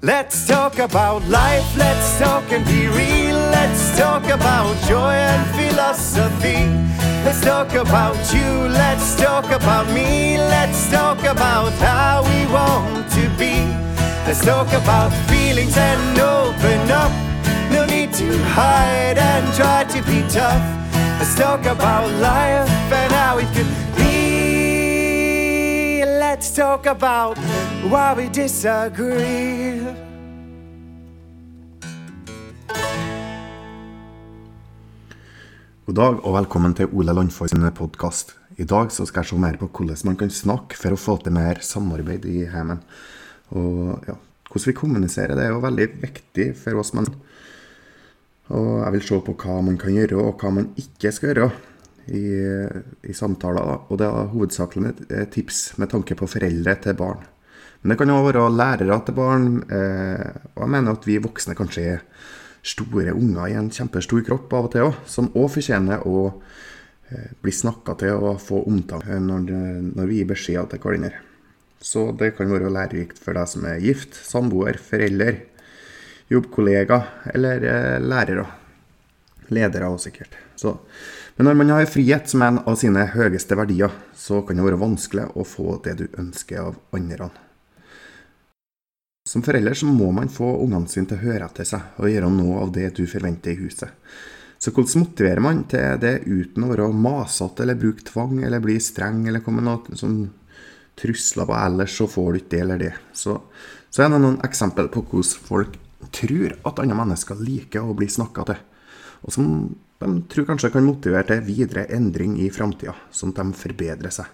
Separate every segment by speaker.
Speaker 1: Let's talk about life, let's talk and be real. Let's talk about joy and philosophy. Let's talk about you, let's talk about me. Let's talk about how we want to be. Let's talk about feelings and open up. No need to hide and try to be tough. Let's talk about life and how it could be. Let's talk about why we disagree.
Speaker 2: God dag og velkommen til Ole Landfors podkast. I dag så skal jeg se mer på hvordan man kan snakke for å få til mer samarbeid i heimen. Og ja, hvordan vi kommuniserer det er jo veldig viktig for oss menn. Og jeg vil se på hva man kan gjøre og hva man ikke skal gjøre i, i samtaler. Og det er hovedsakelig et tips med tanke på foreldre til barn. Men det kan òg være lærere til barn. Eh, og jeg mener at vi voksne kanskje er store unger i en kjempestor kropp av og til òg, som òg fortjener å eh, bli snakka til og få omtale når, når vi gir beskjeder til hverandre. Så det kan være lærerikt for deg som er gift, samboer, forelder, jobbkollega eller eh, lærere. Ledere òg, sikkert. Så, men når man har frihet som en av sine høyeste verdier, så kan det være vanskelig å få det du ønsker av andre. Som forelder så må man få ungene sine til å høre etter seg og gjøre noe av det du forventer i huset. Så hvordan motiverer man til det uten å være masete eller bruke tvang eller bli streng eller komme med noe sånn trusler på ellers så får du ikke det eller det. Så, så er det noen eksempler på hvordan folk tror at andre mennesker liker å bli snakka til, og som de tror kanskje kan motivere til videre endring i framtida, sånn at de forbedrer seg.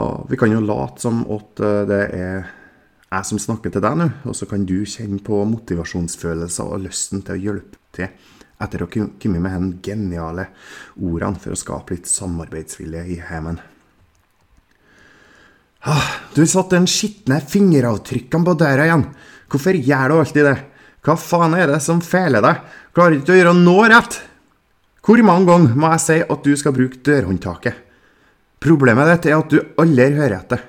Speaker 2: Og vi kan jo late som at eh, det er jeg som snakker til deg nå, og så kan du kjenne på motivasjonsfølelser og lysten til å hjelpe til etter å ha kommet med de geniale ordene for å skape litt samarbeidsvilje i heimen. Ah, du satte den skitne fingeravtrykkene på døra igjen. Hvorfor gjør du alltid det? Hva faen er det som feiler deg? Klarer ikke å gjøre noe rett? Hvor mange ganger må jeg si at du skal bruke dørhåndtaket? Problemet ditt er at du aldri hører etter.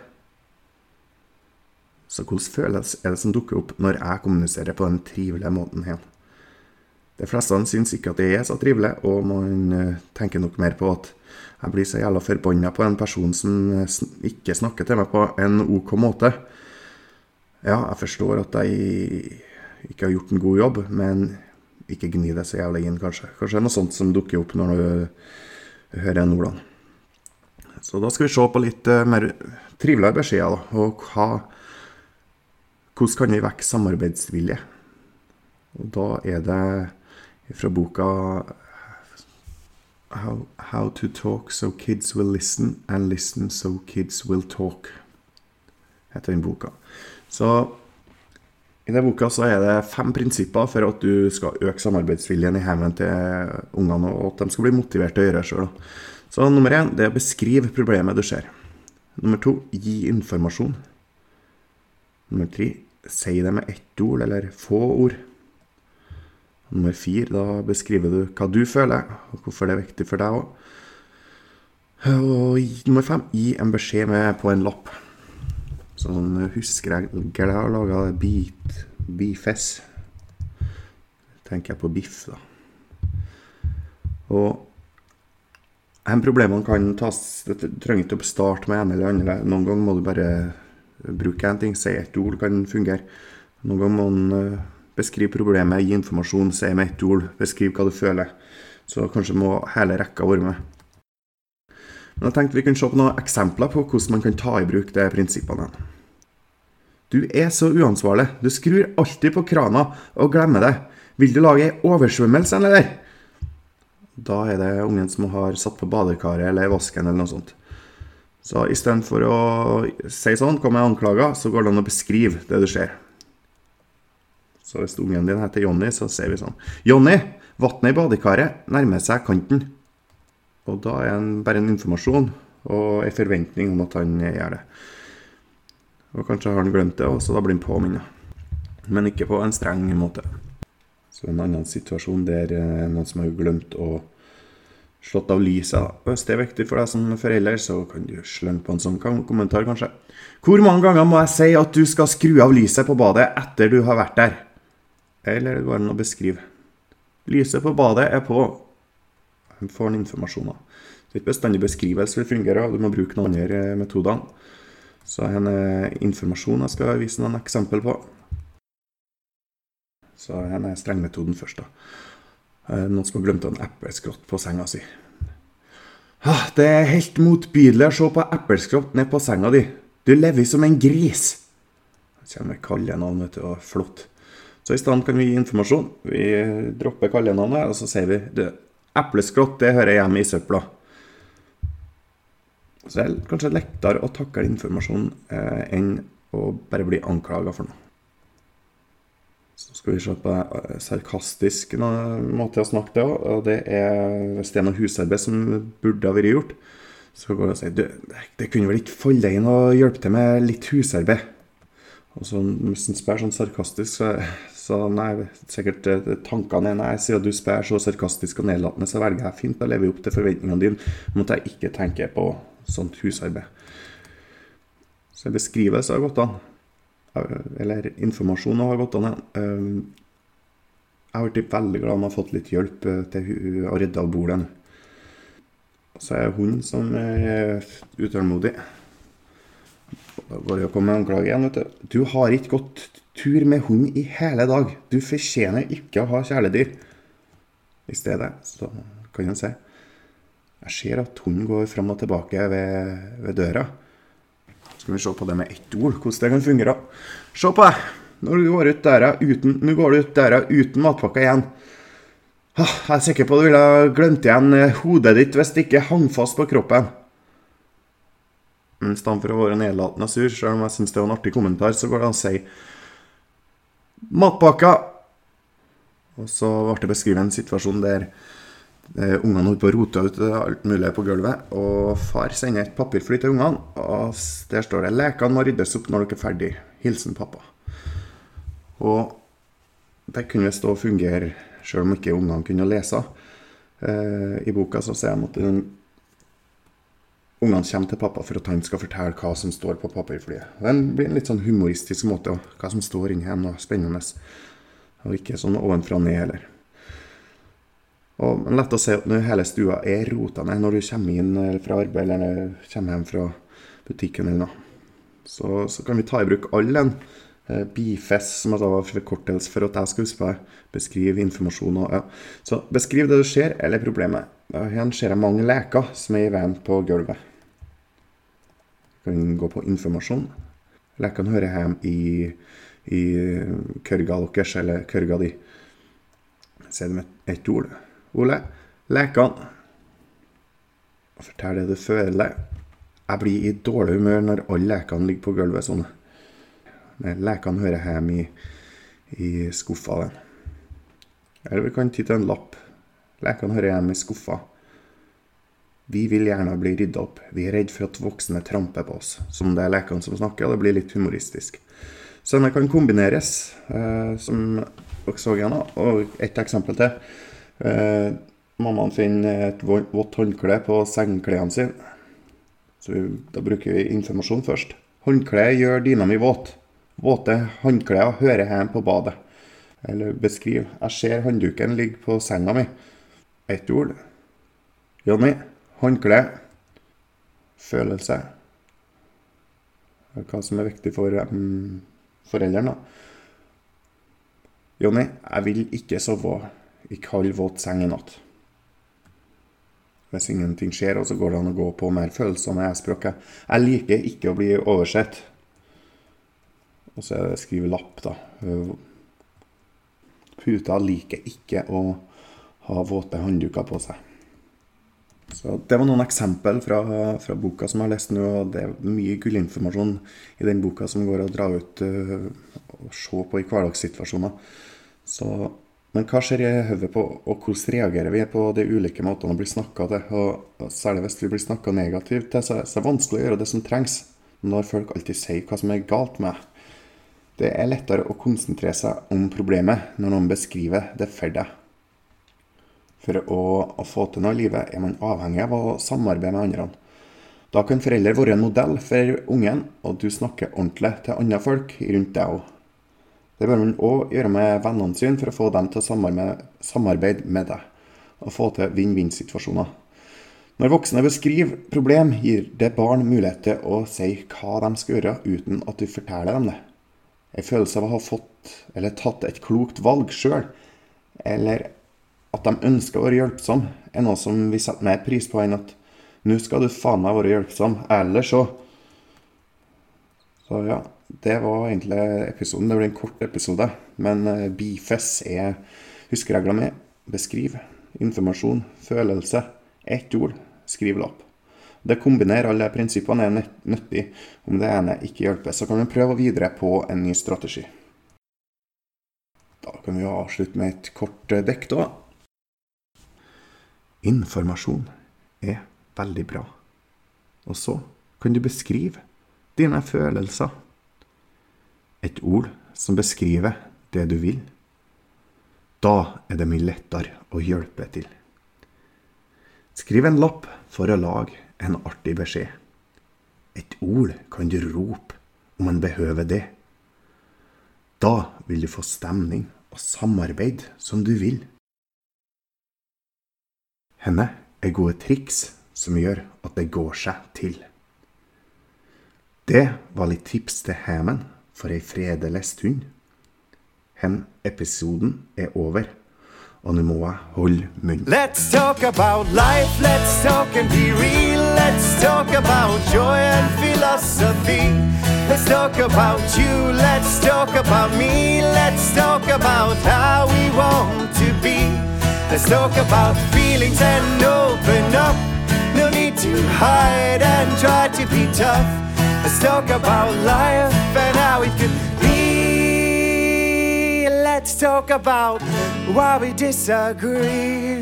Speaker 2: Så hvordan føles er det som dukker opp når jeg kommuniserer på den trivelige måten her? De fleste syns ikke at det er så trivelig, og man eh, tenker nok mer på at jeg blir så jævla forbanna på en person som eh, ikke snakker til meg på en OK måte. Ja, jeg forstår at jeg ikke har gjort en god jobb, men ikke gni det så jævlig inn, kanskje. Kanskje det er noe sånt som dukker opp når du hører Nordland. Så da skal vi se på litt mer trivelige beskjeder. Og hva, hvordan kan vi vekke samarbeidsvilje? Og da er det fra boka How, How to Talk So Kids Will Listen and Listen So Kids Will Talk, heter den boka. Så i den boka så er det fem prinsipper for at du skal øke samarbeidsviljen i hjemmet til ungene, og at de skal bli motivert til å gjøre det sjøl. Så nummer én det er å beskrive problemet du ser. Nummer to gi informasjon. Nummer tre si det med ett ord eller få ord. Nummer fire da beskriver du hva du føler, og hvorfor det er viktig for deg òg. Og nummer fem gi en beskjed med på en lapp. Sånn huskeregler har laga bit Bifes. Tenker jeg på biff, da. Og en problemene kan tas Det trenger ikke å starte med en eller andre. Noen ganger må du bare bruke en ting. Si ett ord kan fungere. Noen ganger må man beskrive problemet, gi informasjon, si med ett ord. Beskriv hva du føler. Så kanskje må hele rekka være med. Men jeg tenkte vi kunne se på noen eksempler på hvordan man kan ta i bruk de prinsippene. Du er så uansvarlig. Du skrur alltid på krana og glemmer det. Vil du lage ei oversvømmelse, eller? Da er det ungen som har satt på badekaret eller vasken eller noe sånt. Så istedenfor å si sånn, komme med anklager, så går det an å beskrive det du ser. Så hvis ungen din heter Jonny, så sier vi sånn Jonny, vannet i badekaret nærmer seg kanten. Og da er det bare en informasjon og en forventning om at han gjør det. Og kanskje har han glemt det, og så da blir han påminnet. Men ikke på en streng måte. Så en annen situasjon der noen som har glemt å slått av lyset. Da. Hvis det er viktig for deg som forelder, så kan du slenge på en sånn kommentar, kanskje. Hvor mange ganger må jeg si at du skal skru av lyset på badet etter du har vært der? Eller det går an å beskrive. Lyset på badet er på. Du får en informasjon. da. Det er ikke bestandig beskrivelse vil fungere, og du må bruke noen andre eh, metoder. Så en eh, informasjon jeg skal vise noen eksempel på. Så her er strengmetoden først. da. Eh, noen som har glemt en epleskrott på senga si. Ah, det er helt motbydelig å se på epleskrott ned på senga di. Du lever som en gris. Det kommer kallenavn, vet du, og flott. Så i stedet kan vi gi informasjon. Vi dropper kallenavnet, og så sier vi du, epleskrott det hører hjemme i søpla. Så det er kanskje lettere å takle informasjon eh, enn å bare bli anklaga for noe. Skal vi se på det sarkastisk måte å snakke det òg. Og det er hvis det er noe husarbeid som burde ha vært gjort, så går det og sier du, det kunne vel ikke falle deg inn å hjelpe til med litt husarbeid? Og så Hvis en spør sånn sarkastisk, så, så nei, sikkert eh, tankene er nei, siden du spør så sarkastisk og nedlatende, så velger jeg fint å leve opp til forventningene dine om at jeg ikke tenker på sånt husarbeid. Så jeg beskriver det så godt an. Eller informasjonen har gått an. Ehm, jeg har blitt veldig glad om jeg har fått litt hjelp eh, til å rydde av bordet. Så er det hun som er utålmodig. Da går det å komme med anklage igjen, vet du. Du har ikke gått tur med hund i hele dag. Du fortjener ikke å ha kjæledyr. I stedet så kan hun si Jeg ser at hunden går fram og tilbake ved, ved døra. Skal vi se på det med ett ord, hvordan det kan fungere. Se på deg! Når du går ut døra uten, nå går du ut døra uten matpakke igjen. Jeg er sikker på at du ville glemt igjen eh, hodet ditt hvis det ikke hang fast på kroppen. I stedet for å være nedlatende og sur, selv om jeg syns det var en artig kommentar, så går det an å si matpakka. Og så ble det beskrevet en situasjon der ungene holdt på å rote ut alt mulig på gulvet. Og far sender et papirfly til ungene, og der står det 'Lekene må ryddes opp når dere er ferdig. Hilsen pappa'. Og det kunne visst òg fungere selv om ikke ungene kunne lese. Eh, I boka så ser de at ungene kommer til pappa for at han skal fortelle hva som står på papirflyet. Det blir en litt sånn humoristisk måte, hva som står inni her, noe spennende. Og ikke sånn ovenfra og ned heller. Og lett å si at når hele stua er rota ned når du kommer inn fra arbeid eller kommer hjem fra butikken eller noe, så, så kan vi ta i bruk all den Eh, BIFES, som altså var forkortelse for at jeg skal huske på beskrive informasjon og ja. Så beskriv det du ser, eller problemet. Her ser jeg mange leker som er i veien på gulvet. Du Kan gå på informasjon. Lekene hører hjemme i, i kørga deres, eller kørga di. Si det med ett ord. Ole, lekene. Fortell det du føler. Jeg blir i dårlig humør når alle lekene ligger på gulvet sånn. Lekene hører hjemme i, i skuffa. Den. Eller vi kan til en lapp. Lekene hører hjemme i skuffa. Vi vil gjerne bli rydda opp. Vi er redd for at voksne tramper på oss. Som det er lekene som snakker, og det blir litt humoristisk. Så denne kan kombineres, eh, som dere så igjen. Og et eksempel til. Eh, mammaen finner et vått håndkle på sengeklærne sine. Så vi, da bruker vi informasjon først. Håndkle gjør dyna mi våt. Våte håndklær hører hjemme på badet. Eller beskriv. Jeg ser håndduken ligger på senga mi. Ett ord. Jonny. Håndkle. Følelse. Hva som er viktig for um, foreldrene. Jonny, jeg vil ikke sove i kald, våt seng i natt. Hvis ingenting skjer, og så går det an å gå på mer følsomme e-språk. Jeg liker ikke å bli oversett. Og så er det skrive lapp, da. Puta liker ikke å ha våte håndduker på seg. Så Det var noen eksempel fra, fra, boka som jeg har lest nå. og Det er mye gullinformasjon i den boka som går å dra ut uh, og se på i hverdagssituasjoner. Så, men hva skjer i hodet på, og hvordan reagerer vi på de ulike måtene å bli snakka til? Og, Særlig hvis vi blir snakka negativt til, så er det vanskelig å gjøre det som trengs. Når folk alltid sier hva som er galt med det er lettere å konsentrere seg om problemet når noen beskriver det for deg. For å, å få til noe i livet er man avhengig av å samarbeide med andre. Da kan foreldre være en modell for ungen, og du snakker ordentlig til andre folk rundt deg òg. Det bør man òg gjøre med vennene sine for å få dem til å samarbeide med deg, og få til vinn-vinn-situasjoner. Når voksne beskriver problem, gir det barn mulighet til å si hva de skal gjøre, uten at du forteller dem det. En følelse av å ha fått eller tatt et klokt valg sjøl, eller at de ønsker å være hjelpsomme, er noe som vi setter mer pris på enn at nå skal du faen meg være hjelpsom, eller så Så ja, det var egentlig episoden. Det ble en kort episode, men eh, Bifes er huskeregla mi. Beskriv. Informasjon. Følelse. Ett ord. Skriv lapp. Det kombinerer alle prinsippene er nyttig. Om det ene ikke hjelper, så kan vi prøve videre på en ny strategi. Da kan vi avslutte med et kort eh, dekk, da. Informasjon er veldig bra. Og så kan du beskrive dine følelser. Et ord som beskriver det du vil. Da er det mye lettere å hjelpe til. Skriv en lapp for å lage en artig beskjed. Et ord kan du rope om man behøver det. Da vil du få stemning og samarbeid som du vil. Henne er gode triks som gjør at det går seg til. Det var litt tips til Hæmen for ei fredelig stund. Hen episoden er over, og nå må jeg holde munn.
Speaker 1: Let's talk about life, let's talk and be real. Let's talk about joy and philosophy. Let's talk about you, let's talk about me. Let's talk about how we want to be. Let's talk about feelings and open up. No need to hide and try to be tough. Let's talk about life and how it could be. Let's talk about why we disagree.